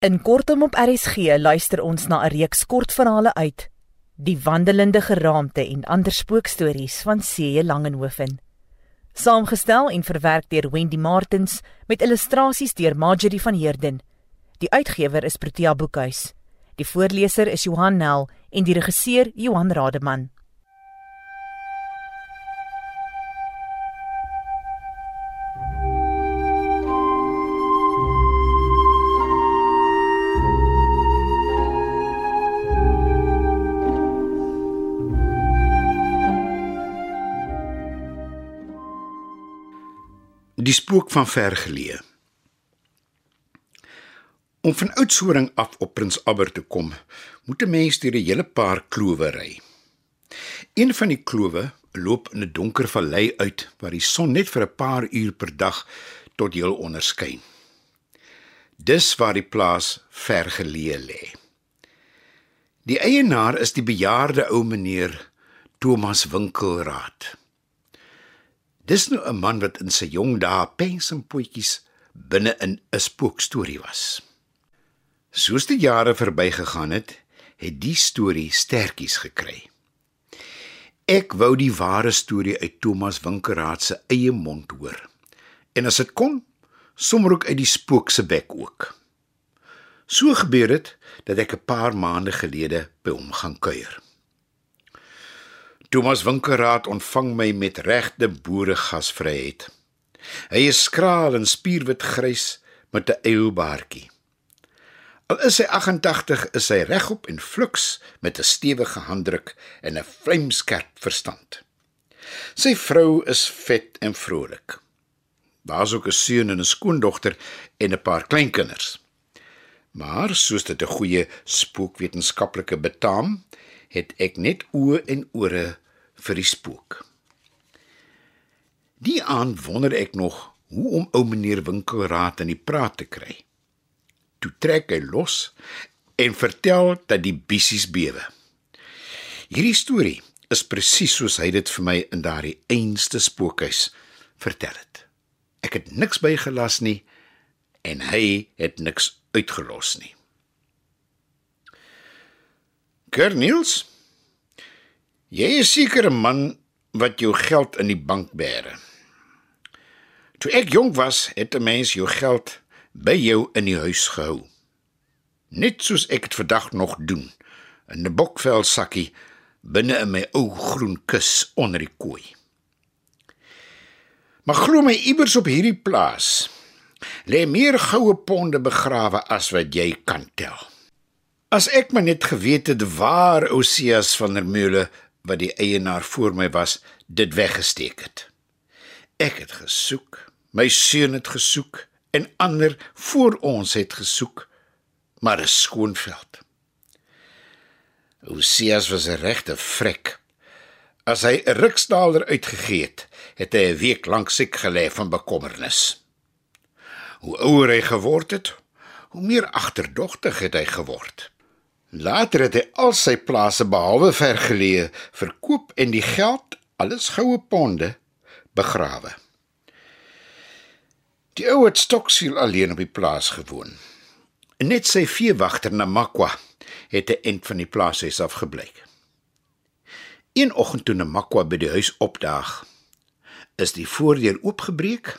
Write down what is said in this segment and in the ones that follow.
In kortom op RSG luister ons na 'n reeks kortverhale uit Die wandelende geraamte en ander spookstories van C.J. Langenhoven. Saamgestel en verwerk deur Wendy Martins met illustrasies deur Marjorie van Heerden. Die uitgewer is Protea Boekhuis. Die voorleser is Johan Nel en die regisseur Johan Rademan. Die spook van vergeleë. Om van Oudtshoorn af op Prins Albert te kom, moet 'n mens deur 'n hele paar klowe ry. Een van die klowe loop in 'n donker vallei uit waar die son net vir 'n paar uur per dag tot heel onderskyn. Dis waar die plaas vergeleë lê. Die eienaar is die bejaarde ou meneer Thomas Winkelraad. Dis nou 'n man wat in sy jong dae pens en potjies binne in 'n spookstorie was. Soos die jare verbygegaan het, het die storie sterkies gekry. Ek wou die ware storie uit Thomas Winkeraad se eie mond hoor. En as dit kon, sommer ook uit die spook se bek ook. So gebeur dit dat ek 'n paar maande gelede by hom gaan kuier. Thomas Winkeraad ontvang my met regte boere gasvryheid. Hy is skraal en spierwit grys met 'n eeubaartjie. Al is hy 88, is hy regop en fluks met 'n stewige handdruk en 'n vlamskerp verstand. Sy vrou is vet en vrolik. Daar's ook 'n seun en 'n skoondogter en 'n paar kleinkinders. Maar soos dit 'n goeie spookwetenskaplike betaam, het ek net oë en ore vir die spook. Die aand wonder ek nog hoe om ou meneer Winkelraad in die praat te kry. Toe trek hy los en vertel dat die bissies bewe. Hierdie storie is presies soos hy dit vir my in daardie einste spookhuis vertel het. Ek het niks bygelas nie en hy het niks uitgelos nie. Kerniels Jy is seker 'n man wat jou geld in die bank bære. Toe ek jonk was, het 'n mens jou geld by jou in die huis gehou. Net soos ek dit vandag nog doen, in 'n bokvel sakkie binne in my ou groen kus onder die kooi. Maar glo my iewers op hierdie plaas lê meer goue ponde begrawe as wat jy kan tel. As ek maar net geweet het waar Osias van der Meule wat die eienaar voor my was, dit weggesteek het. Ek het gesoek, my seun het gesoek en ander voor ons het gesoek, maar 'n skoon veld. Osias was 'n regte frek. As hy 'n rukstaalder uitgegee het, het hy 'n week lank siek gelê van bekommernis. Hoe ouer hy geword het, hoe meer agterdogtig het hy geword. Later het hy al sy plase behalwe vergeleë verkoop en die geld, alles goue ponde, begrawe. Die ou het stoksiel alleen op die plaas gewoon. Net sy veewagter Namakwa het 'n end van die plaashuis afgebleik. Een oggend toe Namakwa by die huis opdaag, is die voordeur oopgebreek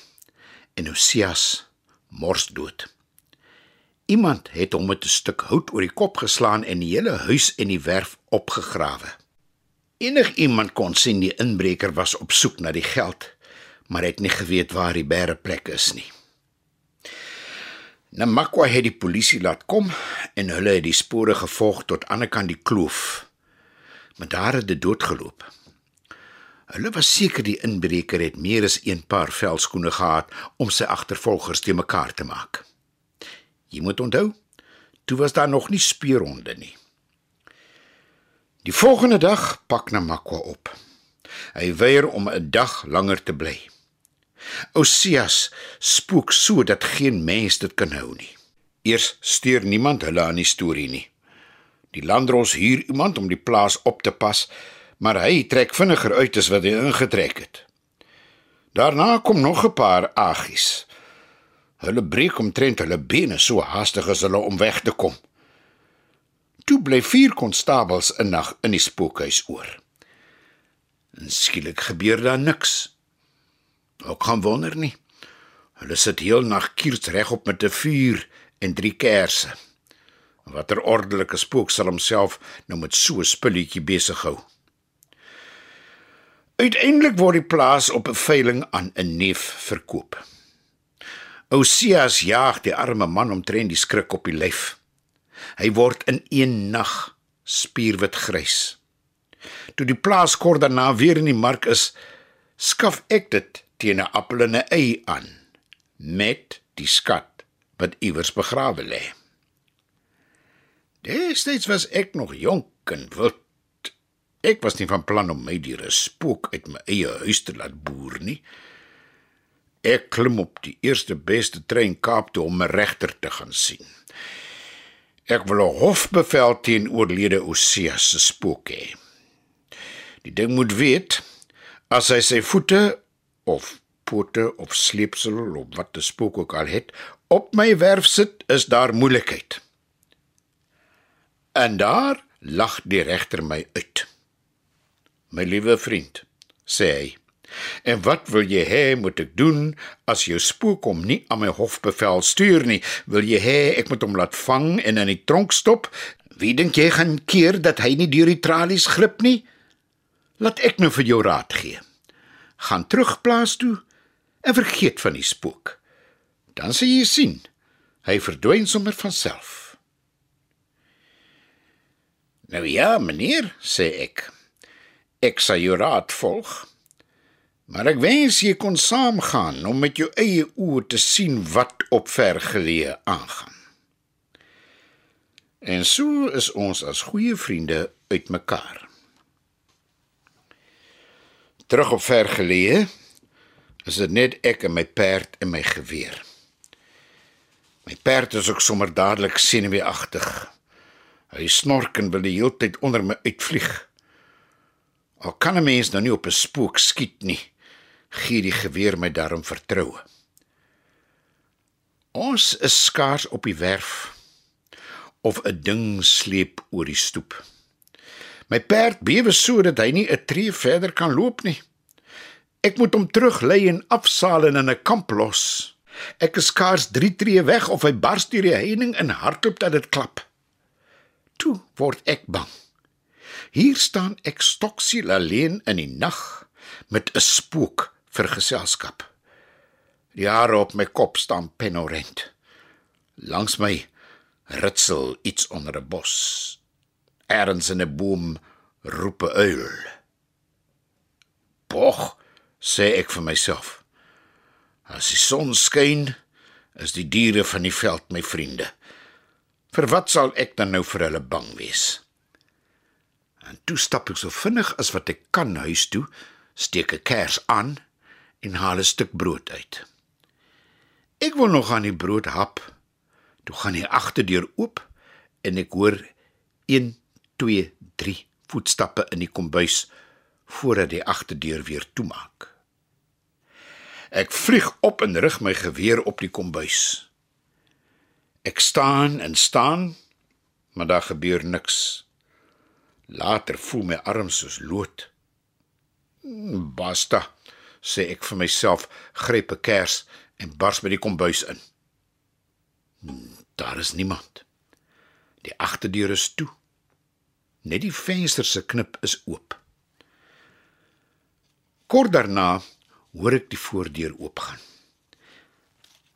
en Osias mors dood. Iemand het hom met 'n stuk hout oor die kop geslaan en die hele huis en die werf opgegrawe. Enig iemand kon sien die inbreker was op soek na die geld, maar het nie geweet waar die bære plek is nie. Namakwa het die polisie laat kom en hulle het die spore gevolg tot aan die kant die kloof. Maar daar het dit doodgeloop. Hulle was seker die inbreker het meer as een paar velskoene gehad om sy agtervolgers te mekaar te maak. Jy moet onthou, toe was daar nog nie speurhonde nie. Die volgende dag pak Namakwa op. Hy weier om 'n dag langer te bly. Osias spook so dat geen mens dit kan hou nie. Eers steur niemand hulle aan die storie nie. Die landros huur iemand om die plaas op te pas, maar hy trek vinniger uit as wat hy ingetrek het. Daarna kom nog 'n paar agies Hulle breek omtrent hulle bene so haastig as hulle om weg te kom. Toe bly vier konstabels 'n nag in die spookhuis oor. En skielik gebeur daar niks. Ook kan wonder nie. Hulle sit heel nag kiers regop met 'n vuur en drie kersse. Watter ordelike spook sal homself nou met so 'n spulletjie besig hou? Uiteindelik word die plaas op 'n veiling aan 'n neef verkoop. Osias jaag die arme man omtrent die skrik op die lyf. Hy word in een nag spierwit grys. Toe die plaas kort daarna weer in die mark is, skaf ek dit teen 'n appel en 'n ei aan met die skat wat iewers begrawe lê. Destyds was ek nog jonk en wild. Ek was nie van plan om my diere spook uit my eie huis te laat boer nie. Ek klim op die eerste beste trein Kaap toe om 'n regter te gaan sien. Ek wil 'n hofbevel teen oorlede Osias se spook hê. Die ding moet weet as hy sy voete of pote of sleepsel of wat die spook ook al het op my werf sit, is daar moeilikheid. En daar lag die regter my uit. My liewe vriend, sê hy. En wat wil jy hê moet ek doen as jou spook hom nie aan my hofbevel stuur nie? Wil jy hê ek moet hom laat vang en in die tronk stop? Wie dink jy gaan keer dat hy nie deur die tralies glip nie? Laat ek nou vir jou raad gee. Gaan terug plaas toe en vergeet van die spook. Dan sal jy sien, hy verdwyn sommer van self. Nou ja, meneer, sê ek. Ek sal jou raad volg. Maar ek wens jy kon saamgaan om met jou eie oë te sien wat op vergeleë aangaan. En so is ons as goeie vriende uitmekaar. Terug op vergeleë is dit net ek en my perd en my geweer. My perd is ook sommer dadelik senuweeagtig. Hy snork en wil die hele tyd onder my uitvlieg. Al kan 'n mens nou nie op 'n spook skiet nie, gee die geweer my daarom vertroue. Ons is skaars op die werf of 'n ding sleep oor die stoep. My perd bewe sodat hy nie 'n tree verder kan loop nie. Ek moet hom teruglei en afsaal en in 'n kamp los. Ek is skaars 3 tree weg of hy bars deur die heining en hardloop dat dit klap. Toe word ek bang. Hier staan ek stoksiel alleen in die nag met 'n spook vir geselskap. Die hare op my kop staan penorent. Langs my ritsel iets onder 'n bos. Erns in 'n boom roep 'n uil. Boch, sê ek vir myself. As die son skyn, is die diere van die veld my vriende. Vir wat sal ek dan nou vir hulle bang wees? En toe stap ek so vinnig as wat ek kan huis toe, steek 'n kers aan en haal 'n stuk brood uit. Ek wil nog aan die brood hap. Toe gaan die agterdeur oop en ek hoor 1 2 3 voetstappe in die kombuis voordat die agterdeur weer toemaak. Ek vlieg op en rig my geweer op die kombuis. Ek staan en staan, maar daar gebeur niks. Later voel my arms soos lood. Basta, sê ek vir myself, gryp 'n kers en bars by die kombuis in. Hmm, daar is niemand. Die agterdeur is toe. Net die venster se knip is oop. Kort daarna hoor ek die voordeur oopgaan.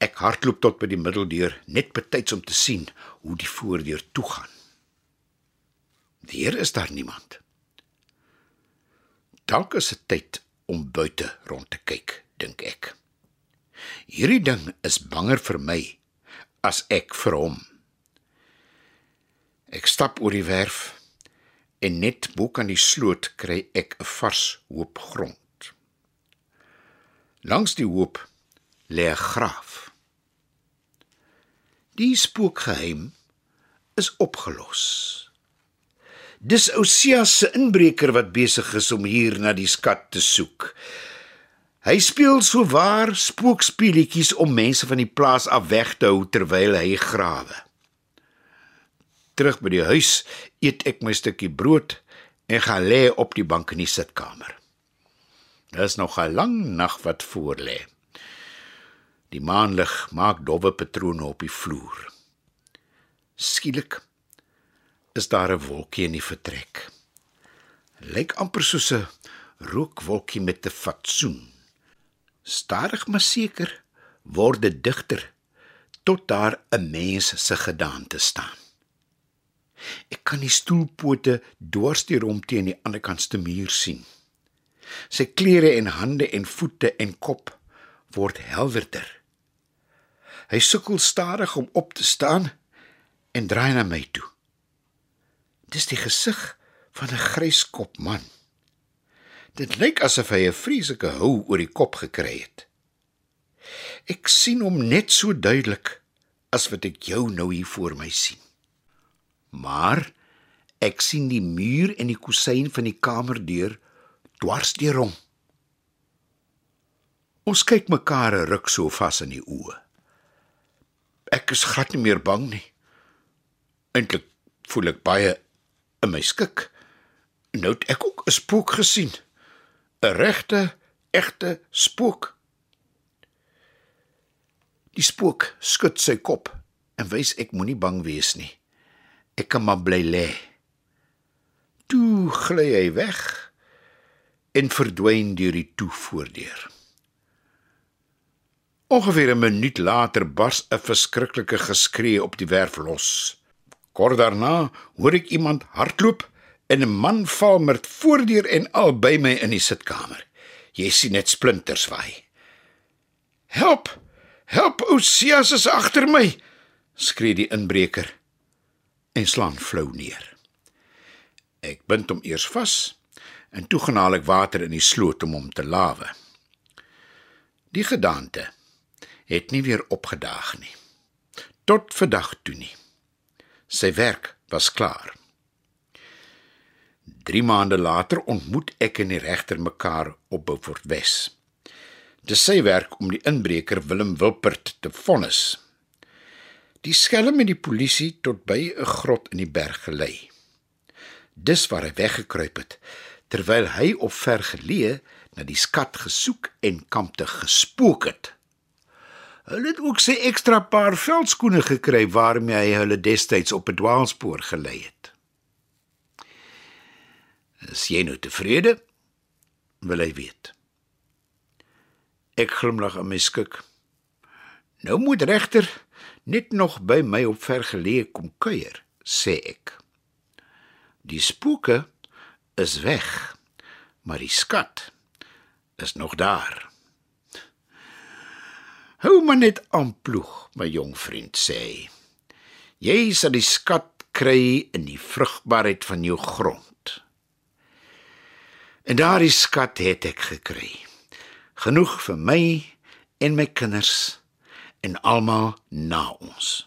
Ek hardloop tot by die middeldeur net betyds om te sien hoe die voordeur toegaan. Weer is daar niemand. Dalk is dit tyd om buite rond te kyk, dink ek. Hierdie ding is banger vir my as ek vir hom. Ek stap oor die werf en net bo kan die sloot kry ek 'n vars hoop grond. Langs die hoop lê 'n graaf. Die spookgeheim is opgelos. Dis Osias se inbreker wat besig is om hier na die skat te soek. Hy speel so waar spookspeletjies om mense van die plaas af weg te hou terwyl hy grawe. Terug by die huis eet ek my stukkie brood en gaan lê op die bank in die sitkamer. Dis nog 'n lang nag wat voor lê. Die maanlig maak dowwe patrone op die vloer. Skielik is daar 'n wolkie in die vertrek. Lyk amper soos 'n rookwolkie met 'n fatsoen. Stadig maar seker word dit digter tot daar 'n mens se gedaante staan. Ek kan die stoelpote dwars deur hom teen die ander kant se muur sien. Sy klere en hande en voete en kop word helderder. Hy sukkel stadig om op te staan en draai na my toe. Dis die gesig van 'n gryskop man. Dit lyk asof hy 'n vreeslike hou oor die kop gekry het. Ek sien hom net so duidelik as wat ek jou nou hier voor my sien. Maar ek sien die muur en die kusyn van die kamerdeur dwars deur hom. Ons kyk mekaar 'n ruk so vas in die oë. Ek is glad nie meer bang nie. Eintlik voel ek baie in my skik. Nou het ek ook 'n spook gesien. 'n Regte, egte spook. Die spook skud sy kop en wys ek moenie bang wees nie. Ek kan maar bly lê. Toe gly hy weg en verdwyn deur die toevoordeur. Ongeveer 'n minuut later bars 'n verskriklike geskree op die werf los. Kort daarna hoor ek iemand hardloop en 'n man val met voordeur en al by my in die sitkamer. Jy sien net splinters waai. Help! Help! Osias is agter my! skree die inbreker en slaan flou neer. Ek bind hom eers vas en toe genaal ek water in die sloot om hom te lawe. Die gedaante het nie weer opgedaag nie. Tot vandag toe nie. Sy werk was klaar. 3 maande later ontmoet ek en die regter mekaar op Beaufort Wes. Dis sy werk om die inbreker Willem Wilpert te vonnis. Die skelm en die polisie tot by 'n grot in die berg gelei. Dis waar hy weggekruip het terwyl hy op ver geleë na die skat gesoek en kampte gespook het. Hulle het ook sy ekstra paar veldskoene gekry waarmee hy hulle destyds op 'n dwaalspoor gelei het. Is jy nou tevrede? Wil hy weet. Ek glimlag aan my skik. Nou moet regter net nog by my op vergeleë kom kuier, sê ek. Die spooke is weg, maar die skat is nog daar. Hou maar net aan ploeg, my jong vriend sê. Jy sal die skat kry in die vrugbaarheid van jou grond. En daardie skat het ek gekry. Genoeg vir my en my kinders en almal na ons.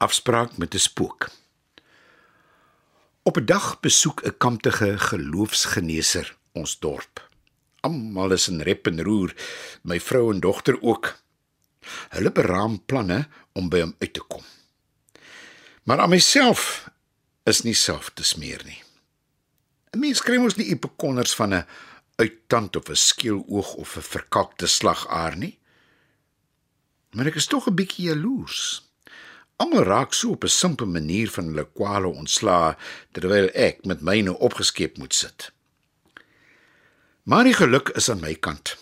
Afspraak met 'n spook. Op 'n dag besoek 'n kamptige geloofsgeneeser ons dorp. Almal is in rep en roer, my vrou en dogter ook. Hulle beraam planne om by hom uit te kom. Maar aan myself is nie self te smeer nie. 'n Mens kry mos nie epokonners van 'n uittand of 'n skeeloog of 'n verkalkte slagaar nie. Maar ek is tog 'n bietjie jaloers. Almal raak so op 'n simpele manier van hulle kwale ontslaa terwyl ek met myne opgeskep moet sit. Maar die geluk is aan my kant.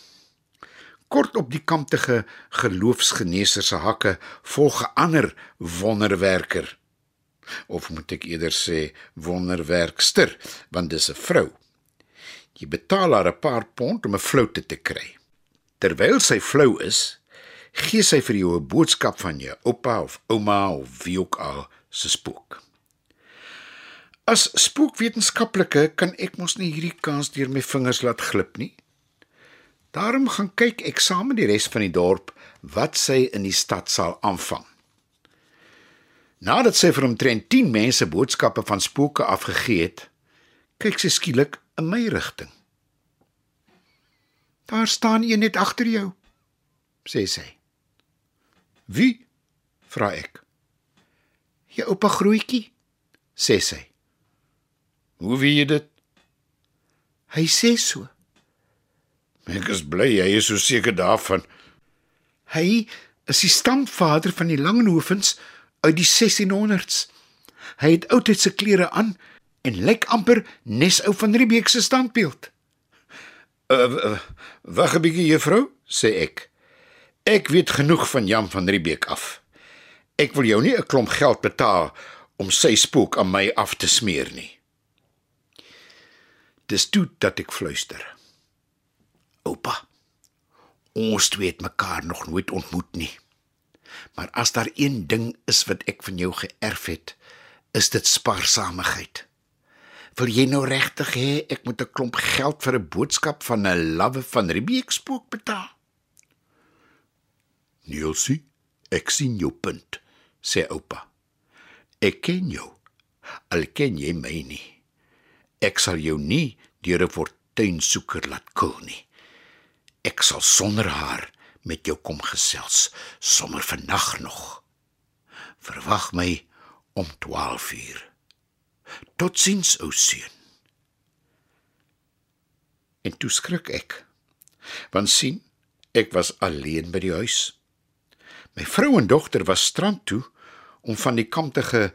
Kort op die kamptige geloofsgeneeser se hakke volg 'n ander wonderwerker. Of moet ek eerder sê wonderwerkster, want dis 'n vrou. Jy betaal haar 'n paar pond om 'n floute te kry. Terwyl sy flou is, gee sy vir jou 'n boodskap van jou oupa of ouma of wie ook al se spook. As spookwetenskaplike kan ek mos nie hierdie kans deur my vingers laat glip nie. Daarom gaan kyk ek saam met die res van die dorp wat sy in die stad sal aanvang. Nadat sy vir omtrent 10 mense boodskappe van spooke afgegee het, kyk sy skielik in my rigting. Daar staan een net agter jou, sê sy. Wie? vra ek. Jou oupa grootjie, sê sy. Hoe weet jy dit? Hy sê so. Ek is bly jy is so seker daarvan. Hy is die stamvader van die Langenhoofens uit die 1600s. Hy het oudtydse klere aan en lyk amper nes ou van Riebeeck se standbeeld. Uh, uh, "Wag 'n bietjie, juffrou," sê ek. "Ek weet genoeg van Jan van Riebeeck af. Ek wil jou nie 'n klomp geld betaal om sy spook aan my af te smeer nie." Dis toe dat ek fluister. Oupa, ons twee het mekaar nog nooit ontmoet nie. Maar as daar een ding is wat ek van jou geërf het, is dit spaarsamigheid. Wil jy nou regtig hê ek moet 'n klomp geld vir 'n boodskap van 'n lawwe van Riebeeck spook betaal? Nielsie, ek sien jou punt, sê oupa. Ek ken jou. Al ken jy my nie. Ek sal jou nie deur 'n fortuinsoeker laat kil nie. Ek sal sonder haar met jou kom gesels sommer vannag nog. Verwag my om 12 uur. Totsiens ou seun. En toe skrik ek. Want sien, ek was alleen by die huis. My vrou en dogter was strand toe om van die kamptige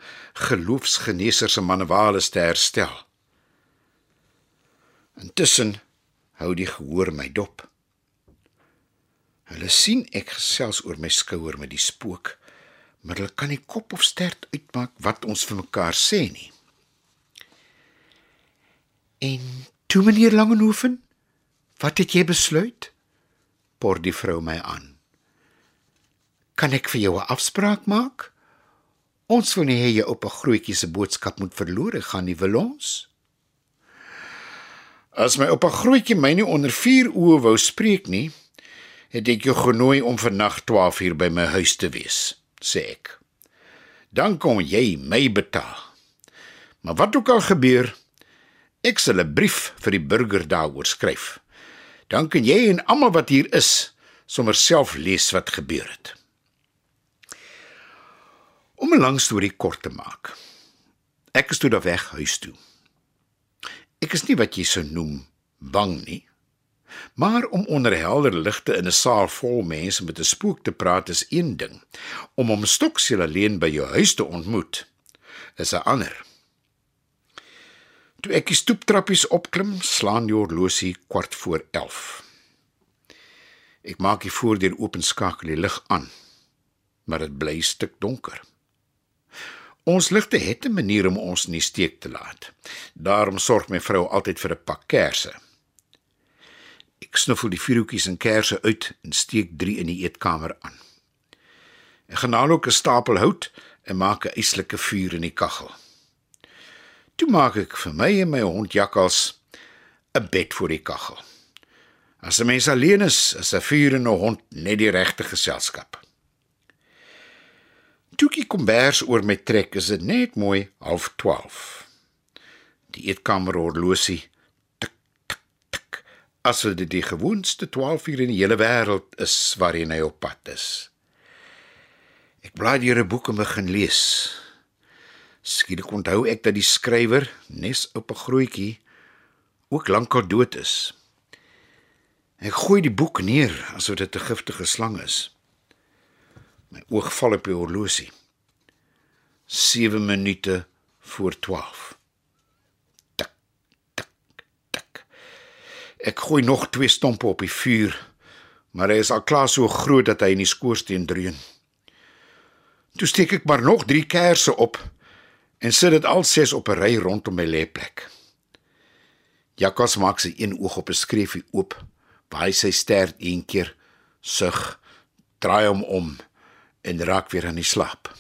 geloofsgeneesers se manewales te herstel. Intussen hou die gehoor my dop. Hulle sien ek gesels oor my skouer met die spook, maar hulle kan nie kop of stert uitmaak wat ons vir mekaar sê nie. En toe meneer Langenhoven, wat het jy besluit? Por die vrou my aan. Kan ek vir jou 'n afspraak maak? Ons wil nie hê jou oupa grootjie se boodskap moet verlore gaan nie, wil ons? As my oupa grootjie my nie onder vier oë wou spreek nie, het ek jou genooi om vannag 12 uur by my huis te wees, sê ek. Dan kom jy my betaal. Maar wat ook al gebeur, ek sal 'n brief vir die burger daaroor skryf. Dan kan jy en almal wat hier is sommer self lees wat gebeur het. Om 'n lang storie kort te maak. Ek is toe daar weg huis toe. Ek is nie wat jy sou noem bang nie. Maar om onder helder ligte in 'n saal vol mense met 'n spook te praat is een ding. Om hom stoksel alleen by jou huis te ontmoet is 'n ander. Toe ek die stoeptrappies opklim, slaan die horlosie kwart voor 11. Ek maak die voordeur oop en skakel die lig aan. Maar dit bly stik donker. Ons ligte het 'n manier om ons in die steek te laat. Daarom sorg my vrou altyd vir 'n pak kersse. Ek snuffel die vuurhoutjies en kersse uit en steek 3 in die eetkamer aan. Ek gaan dan ook 'n stapel hout en maak 'n yslike vuur in die kaggel. Toe maak ek vir my en my hond Jakkals 'n bed voor die kaggel. As 'n mens alleen is, is 'n vuur en 'n hond net die regte geselskap. Toe ek kombers oor my trek, is dit net mooi 12:30. Die eetkamer horlosie asof dit die gewoonste 12 uur in die hele wêreld is waarheen hy op pad is. Ek blaai deur 'n boek en begin lees. Skielik onthou ek dat die skrywer, Nes op 'n grootjie, ook lankal dood is. Ek gooi die boek neer asof dit 'n giftige slang is. My oog val op die horlosie. 7 minute voor 12. Ek gooi nog twee stompe op die vuur, maar hy is al klaar so groot dat hy in die skoorsteen dreun. Toe steek ek maar nog 3 kersse op en sit dit al ses op 'n ry rondom my lêplek. Jakkals maak sy een oog op 'n skreefie oop, waai sy ster een keer, sug, draai hom om en raak weer aan die slaap.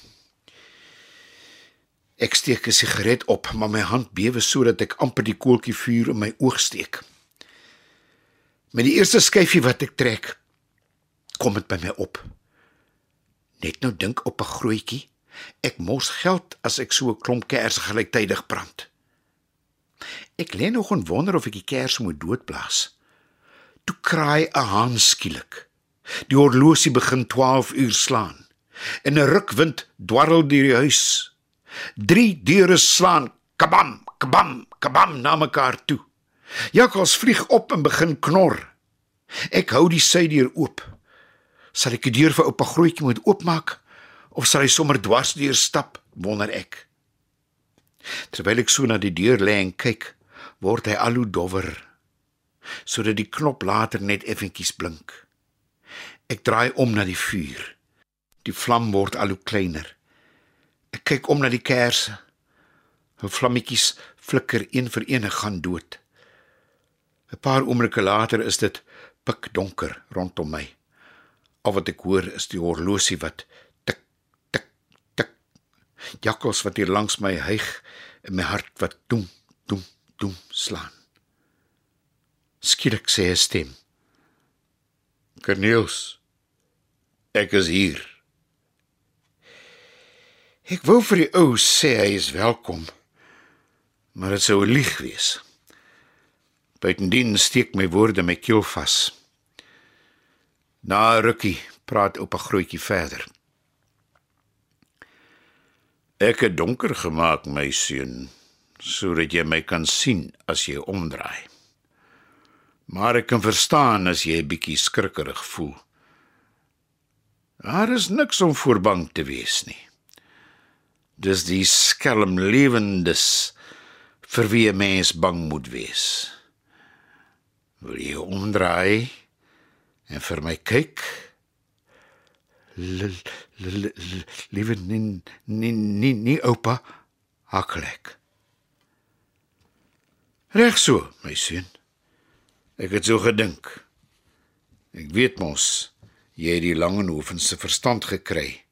Ek steek 'n sigaret op, maar my hand bewe sodat ek amper die koeltjie vuur in my oog steek. Met die eerste skyfie wat ek trek, kom dit by my op. Net nou dink op 'n grootjie. Ek mors geld as ek so 'n klomp kersse gelyktydig brand. Ek lê nog en wonder of ek die kers moet doodblaas. Toe kraai 'n haan skielik. Die horlosie begin 12 uur slaan. En 'n rukwind dwarrel deur die huis. Drie deure slaan kabam, kabam, kabam na mekaar toe. Jakkals vlieg op en begin knor. Ek hou die sydeur oop. Sal ek die deur vir oupa grootjie moet oopmaak of sal hy sommer dwars deur stap, wonder ek. Terwyl ek so na die deur lê en kyk, word hy al hoe dowwer sodat die knop later net effentjies blink. Ek draai om na die vuur. Die vlam word al hoe kleiner. Ek kyk om na die kersse. Hul vlammetjies flikker een vir een en gaan dood. 'n Paar oomblikke later is dit pikdonker rondom my. Al wat ek hoor is die horlosie wat tik tik tik. Jakkals wat hier langs my hyg en my hart wat doem doem doem slaan. Skielik sê 'n stem: "Corneels, ek is hier." Ek wou vir die ou sê hy is welkom, maar dit sou 'n lieg wees. Buitendien steek my woorde my keel vas. Na 'n rukkie praat oupa grootjie verder. Ek het donker gemaak, my seun, sodat jy my kan sien as jy omdraai. Maar ek kan verstaan as jy 'n bietjie skrikkerig voel. Daar is niks om voor bang te wees nie. Dis die skelm lewendes vir wie 'n mens bang moet wees. Wil jy omdraai en vir my kyk? Liewe nie nie nie nie oupa haklek. Reg so, my seun. Ek het so gedink. Ek weet mos jy het die Langehoven se verstand gekry.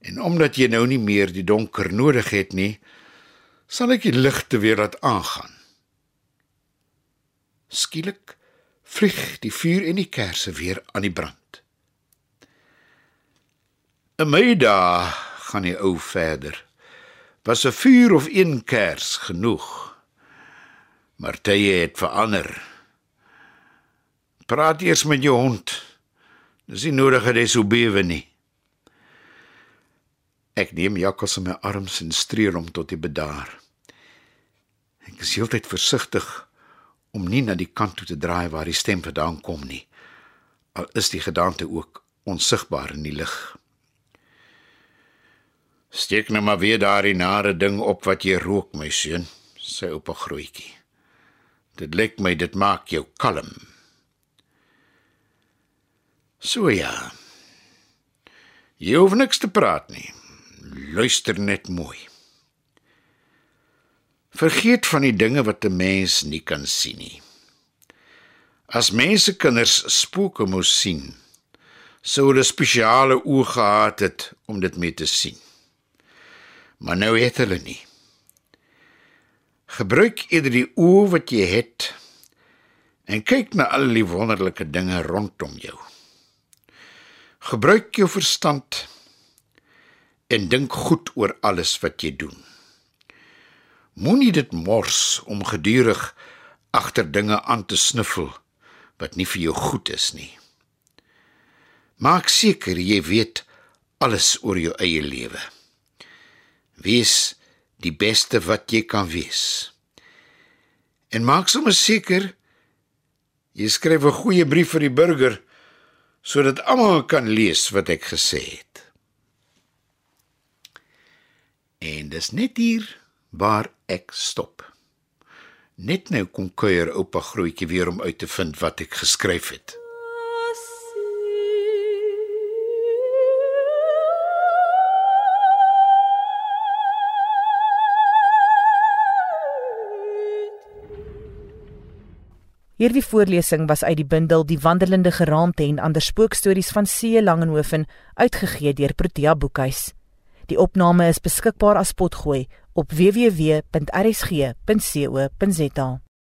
En omdat jy nou nie meer die donker nodig het nie, sal ek die ligte weer laat aangaan. Skielik vlieg die vuur en die kersse weer aan die brand. 'n Middag gaan die ou verder. Was 'n vuur of een kers genoeg? Maar tye het verander. Praat eers met jou hond. Dis nie nodig dat hy so bewe nie. Ek neem Jakkals in my arms en streel hom tot hy bedaar. Ek is heeltyd versigtig om nie na die kant toe te draai waar die stem vandaan kom nie. Al is die gedagte ook onsigbaar in die lig. Steek nou maar weer daardie nare ding op wat jy rook, my seun, sê oupa grootjie. Dit lyk my dit maak jou kalm. So ja. Jy hoef niks te praat nie. Luister net mooi. Vergeet van die dinge wat 'n mens nie kan sien nie. As mense kinders spooke moes sien, sou hulle spesiale oë gehad het om dit mee te sien. Maar nou het hulle nie. Gebruik eerder die oë wat jy het en kyk na al die wonderlike dinge rondom jou. Gebruik jou verstand en dink goed oor alles wat jy doen. Moenie dit mors om gedurig agter dinge aan te sniffel wat nie vir jou goed is nie. Maak seker jy weet alles oor jou eie lewe. Wees die beste wat jy kan wees. En maak sommer seker jy skryf 'n goeie brief vir die burger sodat almal kan lees wat ek gesê het. En dis net hier waar ek stop. Net nou kom kuier oupa grootjie weer om uit te vind wat ek geskryf het. Hierdie voorlesing was uit die bundel Die wandelende geraamte en ander spookstories van C. Langenhoven uitgegee deur Protea Boekhuis. Die opname is beskikbaar as potgooi op www.rsg.co.za.